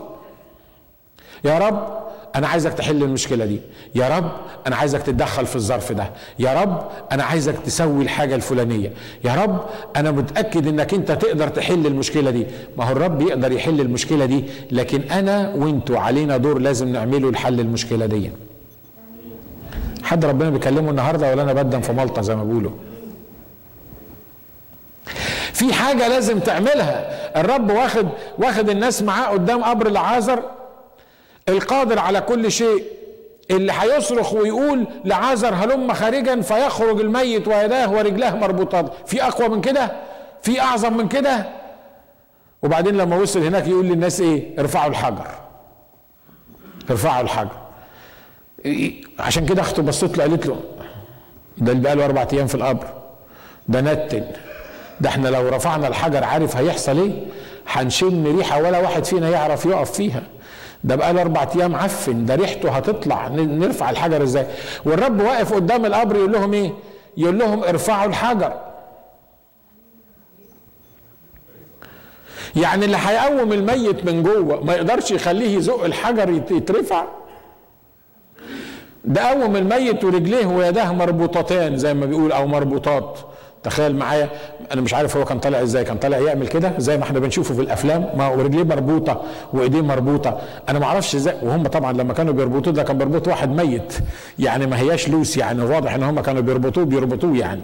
يا رب أنا عايزك تحل المشكلة دي. يا رب أنا عايزك تتدخل في الظرف ده. يا رب أنا عايزك تسوي الحاجة الفلانية. يا رب أنا متأكد إنك أنت تقدر تحل المشكلة دي. ما هو الرب يقدر يحل المشكلة دي لكن أنا وأنتوا علينا دور لازم نعمله لحل المشكلة دي. حد ربنا بيكلمه النهارده ولا أنا بدم في ملطة زي ما بيقولوا؟ في حاجة لازم تعملها. الرب واخد واخد الناس معاه قدام قبر العازر. القادر على كل شيء. اللي هيصرخ ويقول لعازر هلم خارجا فيخرج الميت ويداه ورجلاه مربوطات. في أقوى من كده؟ في أعظم من كده؟ وبعدين لما وصل هناك يقول للناس إيه؟ ارفعوا الحجر. ارفعوا الحجر. عشان كده اخته بصيت له قالت له ده اللي بقاله أربع أيام في القبر ده نتن ده إحنا لو رفعنا الحجر عارف هيحصل إيه؟ هنشم ريحة ولا واحد فينا يعرف يقف فيها. ده بقى أربع أيام عفن ده ريحته هتطلع نرفع الحجر إزاي؟ والرب واقف قدام القبر يقول لهم إيه؟ يقول لهم ارفعوا الحجر. يعني اللي هيقوم الميت من جوه ما يقدرش يخليه يزق الحجر يترفع؟ ده قوم الميت ورجليه ويداه مربوطتان زي ما بيقول أو مربوطات. تخيل معايا أنا مش عارف هو كان طالع إزاي كان طالع يعمل كده زي ما إحنا بنشوفه في الأفلام. ما هو رجليه مربوطة وإيديه مربوطة. أنا ما أعرفش إزاي. وهم طبعا لما كانوا بيربطوه ده كان بيربط واحد ميت. يعني ما هياش لوس يعني واضح إن هم كانوا بيربطوه بيربطوه يعني.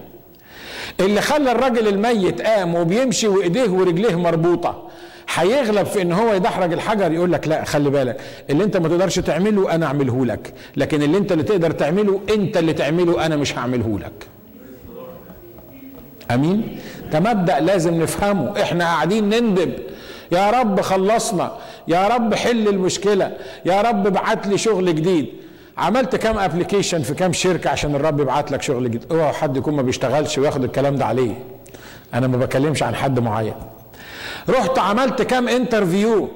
اللي خلى الراجل الميت قام وبيمشي وإيديه ورجليه مربوطة. هيغلب في إن هو يدحرج الحجر يقول لك لا خلي بالك. اللي أنت ما تقدرش تعمله أنا أعمله لك لكن اللي أنت اللي تقدر تعمله أنت اللي تعمله أنا مش هعمله لك. آمين؟ ده مبدا لازم نفهمه. إحنا قاعدين نندب. يا رب خلصنا. يا رب حل المشكلة. يا رب ابعت لي شغل جديد. عملت كام ابلكيشن في كام شركة عشان الرب يبعت لك شغل جديد؟ أوعى حد يكون ما بيشتغلش وياخد الكلام ده عليه. أنا ما بكلمش عن حد معين. رحت عملت كام interview؟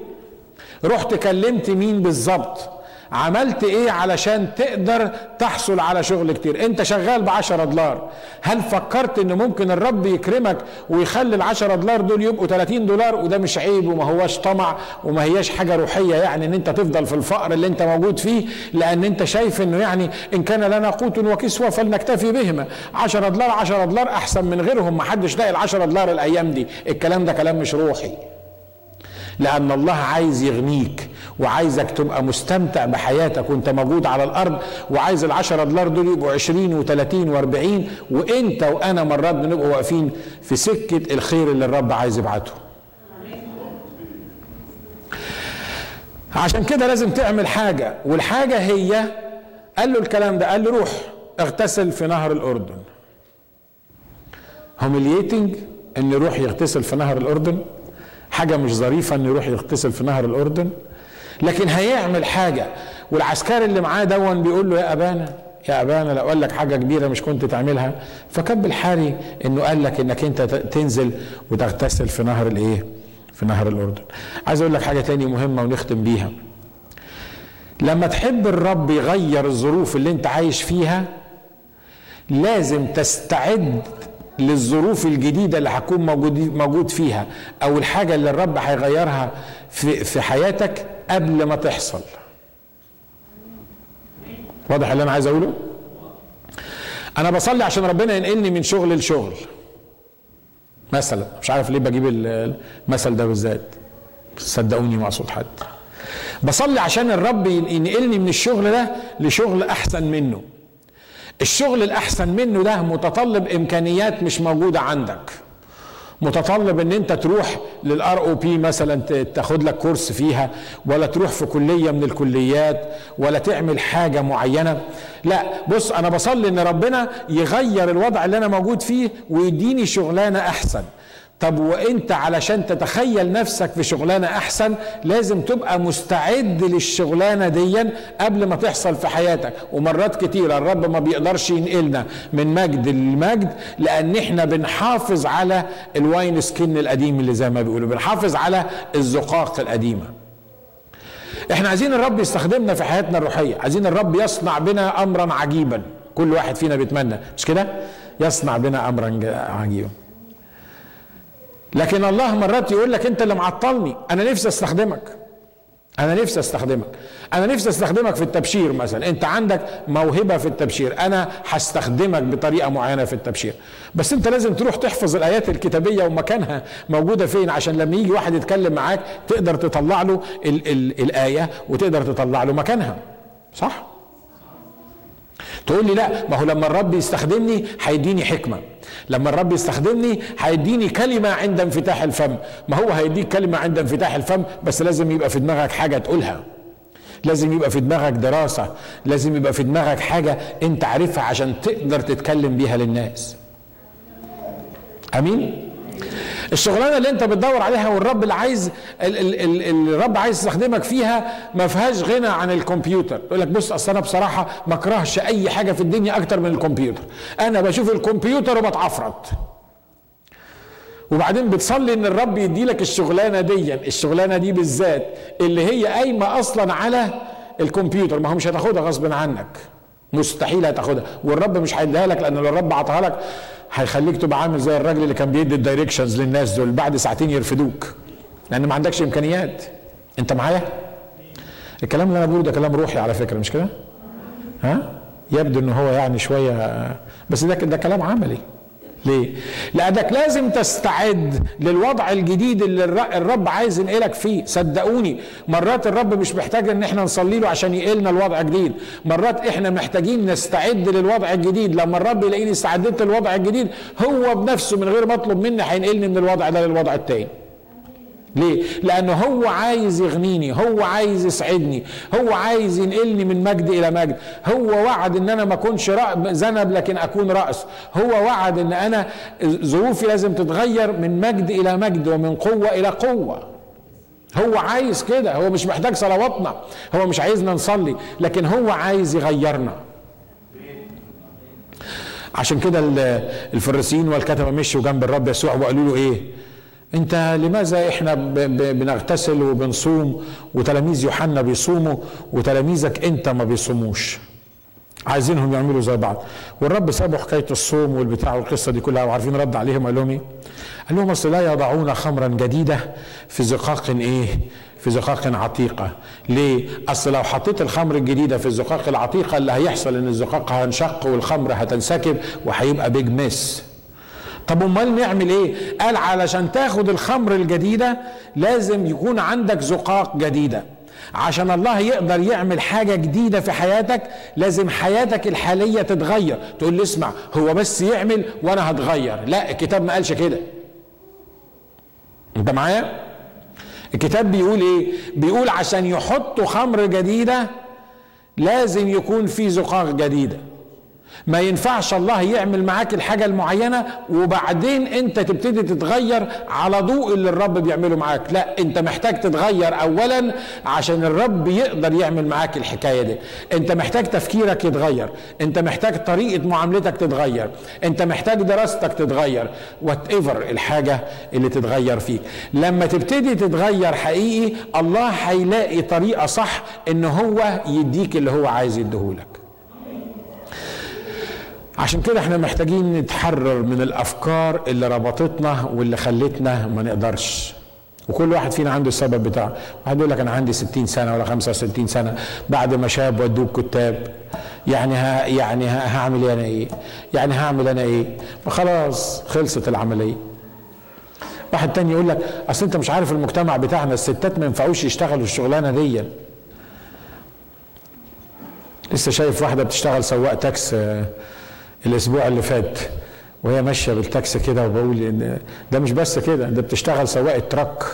رحت كلمت مين بالظبط؟ عملت إيه علشان تقدر تحصل على شغل كتير؟ انت شغال بعشرة دولار. هل فكرت ان ممكن الرب يكرمك ويخلي العشرة دولار دول يبقوا 30 دولار؟ وده مش عيب وما هواش طمع وما هياش حاجة روحية يعني ان انت تفضل في الفقر اللي انت موجود فيه لأن انت شايف انه يعني إن كان لنا قوت وكسوة فلنكتفي بهما. 10 دولار 10 دولار أحسن من غيرهم. ما حدش لاقي ال 10 دولار الأيام دي. الكلام ده كلام مش روحي. لأن الله عايز يغنيك. وعايزك تبقى مستمتع بحياتك وانت موجود على الأرض وعايز العشرة دولار دول يبقوا عشرين وثلاثين وأربعين وانت وأنا مرات بنبقى واقفين في سكة الخير اللي الرب عايز يبعته. عشان كده لازم تعمل حاجة والحاجة هي قال له الكلام ده قال له روح اغتسل في نهر الأردن. هوميليتنج إن يروح يغتسل في نهر الأردن. حاجة مش ظريفة انه يروح يغتسل في نهر الأردن. لكن هيعمل حاجة. والعسكري اللي معاه دون بيقول له يا أبانا يا أبانا لو قال لك حاجة كبيرة مش كنت تعملها. فكب الحاري إنه قال لك إنك أنت تنزل وتغتسل في نهر الإيه؟ في نهر الأردن. عايز أقول لك حاجة تانية مهمة ونختم بيها. لما تحب الرب يغير الظروف اللي أنت عايش فيها لازم تستعد للظروف الجديدة اللي هتكون موجود موجود فيها أو الحاجة اللي الرب هيغيرها في في حياتك قبل ما تحصل. واضح اللي أنا عايز أقوله؟ أنا بصلي عشان ربنا ينقلني من شغل لشغل. مثلا مش عارف ليه بجيب المثل ده بالذات. صدقوني ما أقصد حد. بصلي عشان الرب ينقلني من الشغل ده لشغل أحسن منه. الشغل الأحسن منه ده متطلب إمكانيات مش موجودة عندك. متطلب ان انت تروح للار أو بي مثلا تاخد لك كورس فيها ولا تروح في كلية من الكليات ولا تعمل حاجة معينة. لا بص أنا بصلي إن ربنا يغير الوضع اللي أنا موجود فيه ويديني شغلانة أحسن. طب وانت علشان تتخيل نفسك في شغلانة احسن لازم تبقى مستعد للشغلانة دي قبل ما تحصل في حياتك. ومرات كتيره الرب ما بيقدرش ينقلنا من مجد لمجد لأن إحنا بنحافظ على ال wineskin القديم اللي زي ما بيقولوا بنحافظ على الزقاق القديمة. إحنا عايزين الرب يستخدمنا في حياتنا الروحية عايزين الرب يصنع بنا امرا عجيبا. كل واحد فينا بيتمنى مش كده؟ يصنع بنا امرا عجيبا. لكن الله مرات يقول لك انت اللي معطلني. أنا نفسي استخدمك. أنا نفسي استخدمك. أنا نفسي استخدمك في التبشير مثلا. انت عندك موهبة في التبشير. أنا هستخدمك بطريقة معينة في التبشير. بس انت لازم تروح تحفظ الآيات الكتابية ومكانها موجودة فين؟ عشان لما يجي واحد يتكلم معاك تقدر تطلع له ال ال الآية وتقدر تطلع له مكانها. صح؟ تقول لي لا ما هو لما الرب يستخدمني هيديني حكمة. لما الرب يستخدمني هيديني كلمة عند انفتاح الفم. ما هو هيديك كلمة عند انفتاح الفم؟ بس لازم يبقى في دماغك حاجة تقولها. لازم يبقى في دماغك دراسة. لازم يبقى في دماغك حاجة انت عارفها عشان تقدر تتكلم بيها للناس. آمين؟ الشغلانة اللي انت بتدور عليها والرب اللي عايز ال ال ال الرب عايز يستخدمك فيها ما فيهاش غنى عن الكمبيوتر. يقول لك بص أصل أنا بصراحة ما أكرهش أي حاجة في الدنيا أكتر من الكمبيوتر. أنا بشوف الكمبيوتر وبتعفرت. وبعدين بتصلي إن الرب يدي لك الشغلانة دي الشغلانة دي بالذات اللي هي قايمة أصلا على الكمبيوتر. ما هو مش هتاخدها غصب عنك. مستحيل هتاخدها. والرب مش هيديها لك لأن الرب عطاها لك هيخليك تبقى عامل زي الراجل اللي كان بيدي الدايركشنز للناس دول بعد ساعتين يرفدوك لأن ما عندكش إمكانيات. أنت معايا؟ الكلام اللي أنا بقوله ده كلام روحي على فكرة مش كده؟ ها؟ يبدو إن هو يعني شوية بس ده ده كلام عملي. ليه؟ لأنك لازم تستعد للوضع الجديد اللي الرب عايز ينقلك فيه، صدقوني مرات الرب مش محتاج إن إحنا نصلي له عشان ينقلنا الوضع جديد، مرات إحنا محتاجين نستعد للوضع الجديد، لما الرب يلاقيني استعدت للوضع الجديد هو بنفسه من غير ما أطلب مني هينقلني من الوضع ده للوضع التاني. ليه؟ لأنه هو عايز يغنيني، هو عايز يسعدني، هو عايز ينقلني من مجد إلى مجد، هو وعد إن أنا ما أكونش ذنب لكن أكون رأس، هو وعد إن أنا ظروفي لازم تتغير من مجد إلى مجد ومن قوة إلى قوة. هو عايز كده، هو مش محتاج صلواتنا، هو مش عايزنا نصلي، لكن هو عايز يغيرنا. عشان كده الفريسيين والكتبة مشوا جنب الرب يسوع وقالوا له إيه؟ انت لماذا إحنا بنغتسل وبنصوم وتلاميذ يوحنا بيصوموا وتلاميذك انت ما بيصوموش عايزينهم يعملوا زي بعض والرب سابوا حكاية الصوم والبتاع والقصة دي كلها وعارفين رد عليهم قال لهم إيه؟ قال لهم أصل لا يضعون خمرا جديدة في زقاق إيه؟ في زقاق عتيقة ليه؟ أصل لو حطيت الخمر الجديدة في الزقاق العتيقة اللي هيحصل إن الزقاق هينشق والخمر هتنسكب وهيبقى بيج ميس طب امال نعمل إيه؟ قال علشان تاخد الخمر الجديدة لازم يكون عندك زقاق جديدة. عشان الله يقدر يعمل حاجة جديدة في حياتك لازم حياتك الحالية تتغير. تقول لي اسمع هو بس يعمل وأنا هتغير. لا الكتاب ما قالش كده. انت معايا؟ الكتاب بيقول إيه؟ بيقول عشان يحطوا خمر جديدة لازم يكون في زقاق جديدة. ما ينفعش الله يعمل معاك الحاجة المعينة وبعدين انت تبتدي تتغير على ضوء اللي الرب بيعمله معاك. لا انت محتاج تتغير اولا عشان الرب يقدر يعمل معاك الحكاية دي. انت محتاج تفكيرك يتغير. انت محتاج طريقة معاملتك تتغير. انت محتاج دراستك تتغير. whatever الحاجة اللي تتغير فيك. لما تبتدي تتغير حقيقي الله هيلاقي طريقة صح إن هو يديك اللي هو عايز يديهولك. عشان كده إحنا محتاجين نتحرر من الأفكار اللي ربطتنا واللي خلتنا ما نقدرش. وكل واحد فينا عنده السبب بتاعه. واحد يقول لك أنا عندي 60 سنة ولا 65 سنة بعد ما شاب ودوه كتاب يعني ها يعني ها هعمل أنا إيه؟ يعني هعمل أنا إيه؟ خلاص خلصت العملية. واحد تاني يقول لك أصل أنت مش عارف المجتمع بتاعنا الستات ما ينفعوش يشتغلوا الشغلانة دي. لسه شايف واحدة بتشتغل سواق تاكسي الأسبوع اللي فات وهي ماشية بالتاكسي كده وبقول إن ده مش بس كده ده بتشتغل سواق truck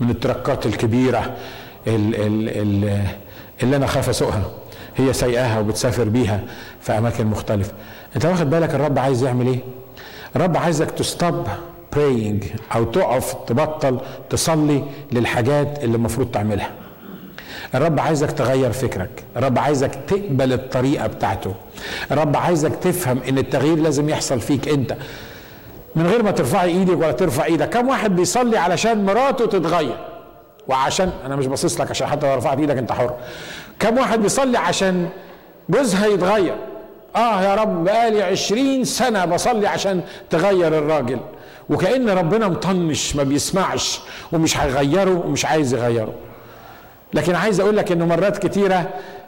من التراكات الكبيرة اللي أنا خاف أسوقها. هي سايقاها وبتسافر بيها في أماكن مختلفة. أنت واخد بالك الرب عايز يعمل إيه؟ الرب عايزك تستوب praying أو تقف تبطل تصلي للحاجات اللي المفروض تعملها. الرب عايزك تغير فكرك. الرب عايزك تقبل الطريقة بتاعته. الرب عايزك تفهم إن التغيير لازم يحصل فيك أنت. من غير ما ترفعي إيدك ولا ترفع إيدك. كم واحد بيصلي علشان مراته تتغير؟ وعشان أنا مش باصص لك عشان حتى لو رفعت إيدك أنت حر. كم واحد بيصلي عشان جوزها يتغير؟ آه يا رب بقالي عشرين سنة بصلي عشان تغير الراجل. وكأن ربنا مطنش ما بيسمعش ومش هيغيره ومش عايز يغيره. لكن عايز أقول لك إنه مرات كتيرة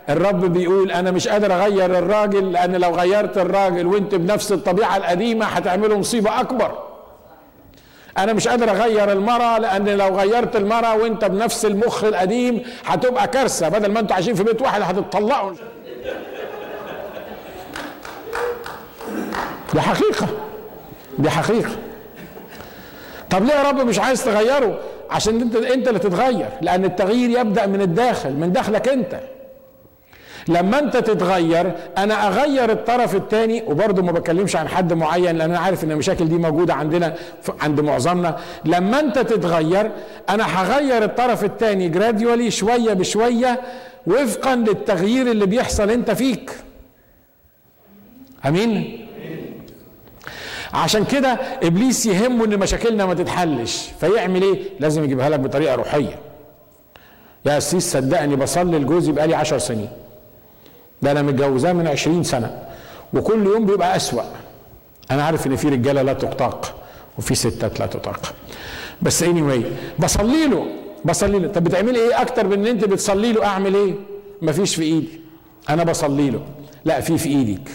الرب بيقول أنا مش قادر أغير الراجل لأن لو غيرت الراجل وأنت بنفس الطبيعة القديمة هتعملوا مصيبة أكبر. أنا مش قادر أغير المراه لأن لو غيرت المراه وأنت بنفس المخ القديم هتبقى كارثة. بدل ما أنتوا عايشين في بيت واحد هتتطلقوا. دي حقيقة. دي حقيقة. طب ليه يا رب مش عايز تغيره؟ عشان انت انت اللي تتغير لأن التغيير يبدأ من الداخل من داخلك انت. لما انت تتغير أنا أغير الطرف الثاني وبرضه ما بتكلمش عن حد معين لأن أنا عارف إن المشاكل دي موجودة عندنا عند معظمنا. لما انت تتغير أنا هغير الطرف الثاني جراديولي شوية بشوية وفقا للتغيير اللي بيحصل انت فيك. أمين؟ عشان كده إبليس يهمه إن مشاكلنا ما تتحلش. فيعمل إيه؟ لازم يجيبها لك بطريقة روحية. يا سيس صدقني بصلي لجوزي بقالي عشر سنين. ده أنا متجوزاه من عشرين سنة. وكل يوم بيبقى أسوأ. أنا عارف إن في رجالة لا تطاق وفي ستات لا تطاق. بس اني anyway بصلي له. بصلي له. طب بتعملي إيه؟ أكتر من إن أنت بتصلي له أعمل إيه؟ مفيش في إيدي. أنا بصلي له. لا في في إيدك.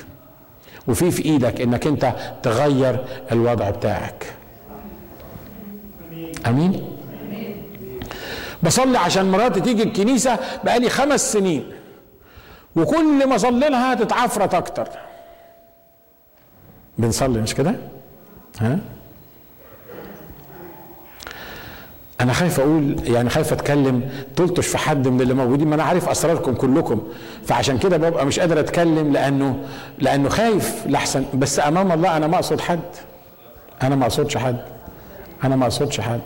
وفي في إيدك إنك أنت تغير الوضع بتاعك. آمين. بصلي عشان مراتي تيجي الكنيسة بقالي خمس سنين. وكل ما أصلي لها تتعفرت أكتر. بنصلي مش كده؟ ها؟ أنا خايف أقول يعني خايف أتكلم تلطش في حد من اللي موجودين ما أنا عارف أسراركم كلكم. فعشان كده ببقى مش قادر أتكلم لأنه لأنه خايف لحسن. بس أمام الله أنا ما أقصد حد. أنا ما أقصدش حد. أنا ما أقصدش حد.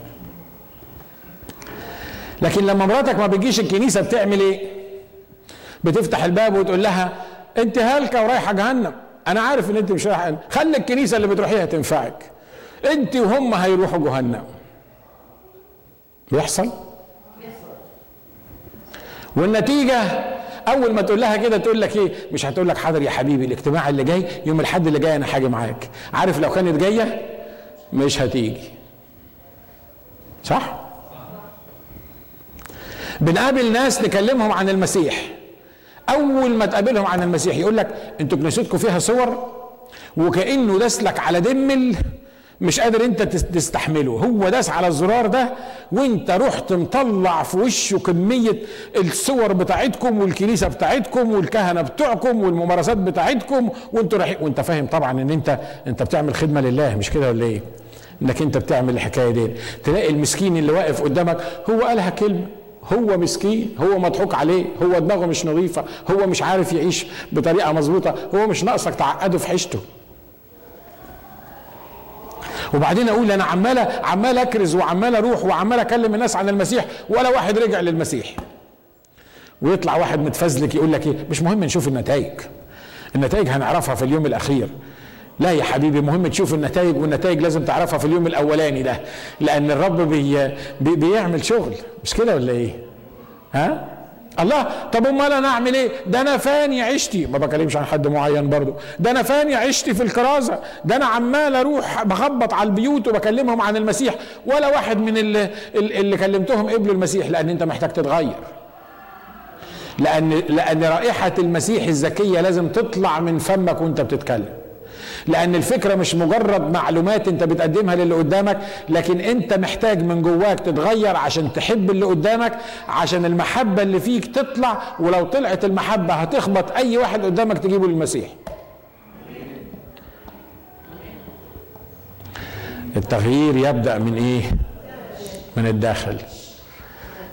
لكن لما مراتك ما بتجيش الكنيسة بتعمل إيه؟ بتفتح الباب وتقول لها انت هالكه ورايحه جهنم. أنا عارف إن أنت مش رايحه خلي الكنيسة اللي بتروحيها تنفعك. أنت وهم هيروحوا جهنم. بيحصل والنتيجة أول ما تقول لها كده تقول لك إيه؟ مش هتقول لك حاضر يا حبيبي الاجتماع اللي جاي يوم الأحد اللي جاي أنا حاجة معاك. عارف لو كانت جاية مش هتيجي. صح؟ بنقابل ناس نكلمهم عن المسيح. أول ما تقابلهم عن المسيح يقول لك أنتوا كنيستكم فيها صور؟ وكأنه دسلك على دمل مش قادر انت تستحمله. هو داس على الزرار ده وانت رحت مطلع في وشه كمية الصور بتاعتكم والكنيسة بتاعتكم والكهنة بتوعكم والممارسات بتاعتكم. وانتوا رايحين وانت فاهم طبعا ان انت انت بتعمل خدمة لله مش كده ولا إيه؟ انك انت بتعمل الحكاية دي. تلاقي المسكين اللي واقف قدامك هو قالها كلمة. هو مسكين هو مضحوك عليه هو دماغه مش نظيفة هو مش عارف يعيش بطريقة مظبوطة هو مش ناقصك تعقده في حيشته وبعدين أقول أنا عمال عمال اكرز وعمال أروح وعمال اكلم الناس عن المسيح ولا واحد رجع للمسيح. ويطلع واحد متفزلك يقول لك إيه؟ مش مهم نشوف النتائج. النتائج هنعرفها في اليوم الأخير. لا يا حبيبي مهم تشوف النتائج والنتائج لازم تعرفها في اليوم الأولاني ده. لأن الرب بي بي بيعمل شغل. مش كده ولا إيه؟ ها؟ الله طب أمال أنا أعمل إيه؟ ده أنا فاني عشتي. ما بكلمش عن حد معين برضو. ده أنا فاني عشتي في الكرازة. ده أنا عمال أروح بخبط على البيوت وبكلمهم عن المسيح. ولا واحد من اللي, اللي كلمتهم قبلوا المسيح لأن أنت محتاج تتغير. لأن لأن رائحة المسيح الزكية لازم تطلع من فمك وأنت بتتكلم. لأن الفكرة مش مجرد معلومات أنت بتقدمها للي قدامك لكن أنت محتاج من جواك تتغير عشان تحب اللي قدامك عشان المحبة اللي فيك تطلع ولو طلعت المحبة هتخبط أي واحد قدامك تجيبه للمسيح. التغيير يبدأ من إيه؟ من الداخل.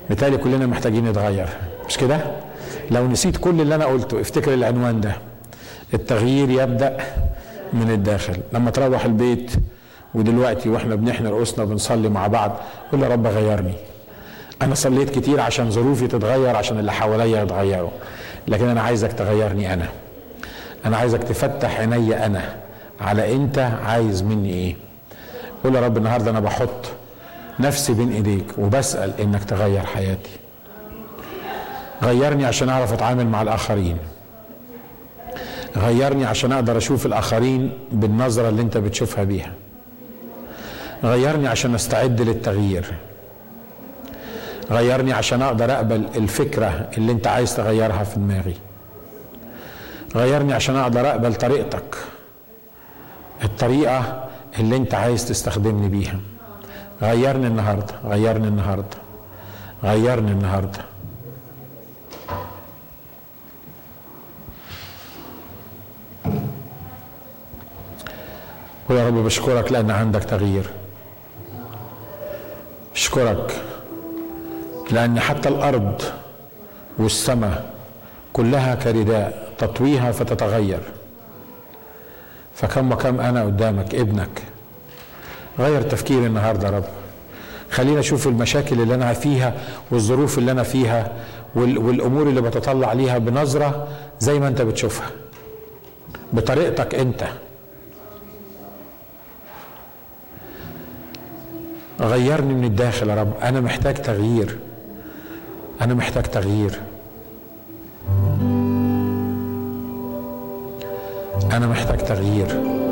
بالتالي كلنا محتاجين نتغير مش كده؟ لو نسيت كل اللي أنا قلته افتكر العنوان ده. التغيير يبدأ من الداخل. لما تروح البيت ودلوقتي وإحنا بنحن رؤوسنا بنصلي مع بعض قول يا رب غيرني. أنا صليت كتير عشان ظروفي تتغير عشان اللي حواليا يتغيروا. لكن أنا عايزك تغيرني أنا. أنا عايزك تفتح عيني أنا على أنت عايز مني إيه. قول يا رب النهارده أنا بحط نفسي بين إيديك وبسأل إنك تغير حياتي. غيرني عشان أعرف أتعامل مع الآخرين. غيرني عشان أقدر أشوف الآخرين بالنظرة اللي أنت بتشوفها بيها. غيرني عشان أستعد للتغيير. غيرني عشان أقدر أقبل الفكرة اللي أنت عايز تغيرها في دماغي. غيرني عشان أقدر أقبل طريقتك. الطريقة اللي أنت عايز تستخدمني بيها. غيرني النهارده. غيرني النهارده. غيرني النهارده. ويا رب بشكرك لأن عندك تغيير. اشكرك لأن حتى الأرض والسماء كلها كرداء تطويها فتتغير. فكم وكم أنا قدامك ابنك. غير تفكيري النهاردة رب. خلينا أشوف المشاكل اللي أنا فيها والظروف اللي أنا فيها والأمور اللي بتطلع ليها بنظرة زي ما أنت بتشوفها. بطريقتك أنت. غيرني من الداخل يا رب. أنا محتاج تغيير. أنا محتاج تغيير. أنا محتاج تغيير.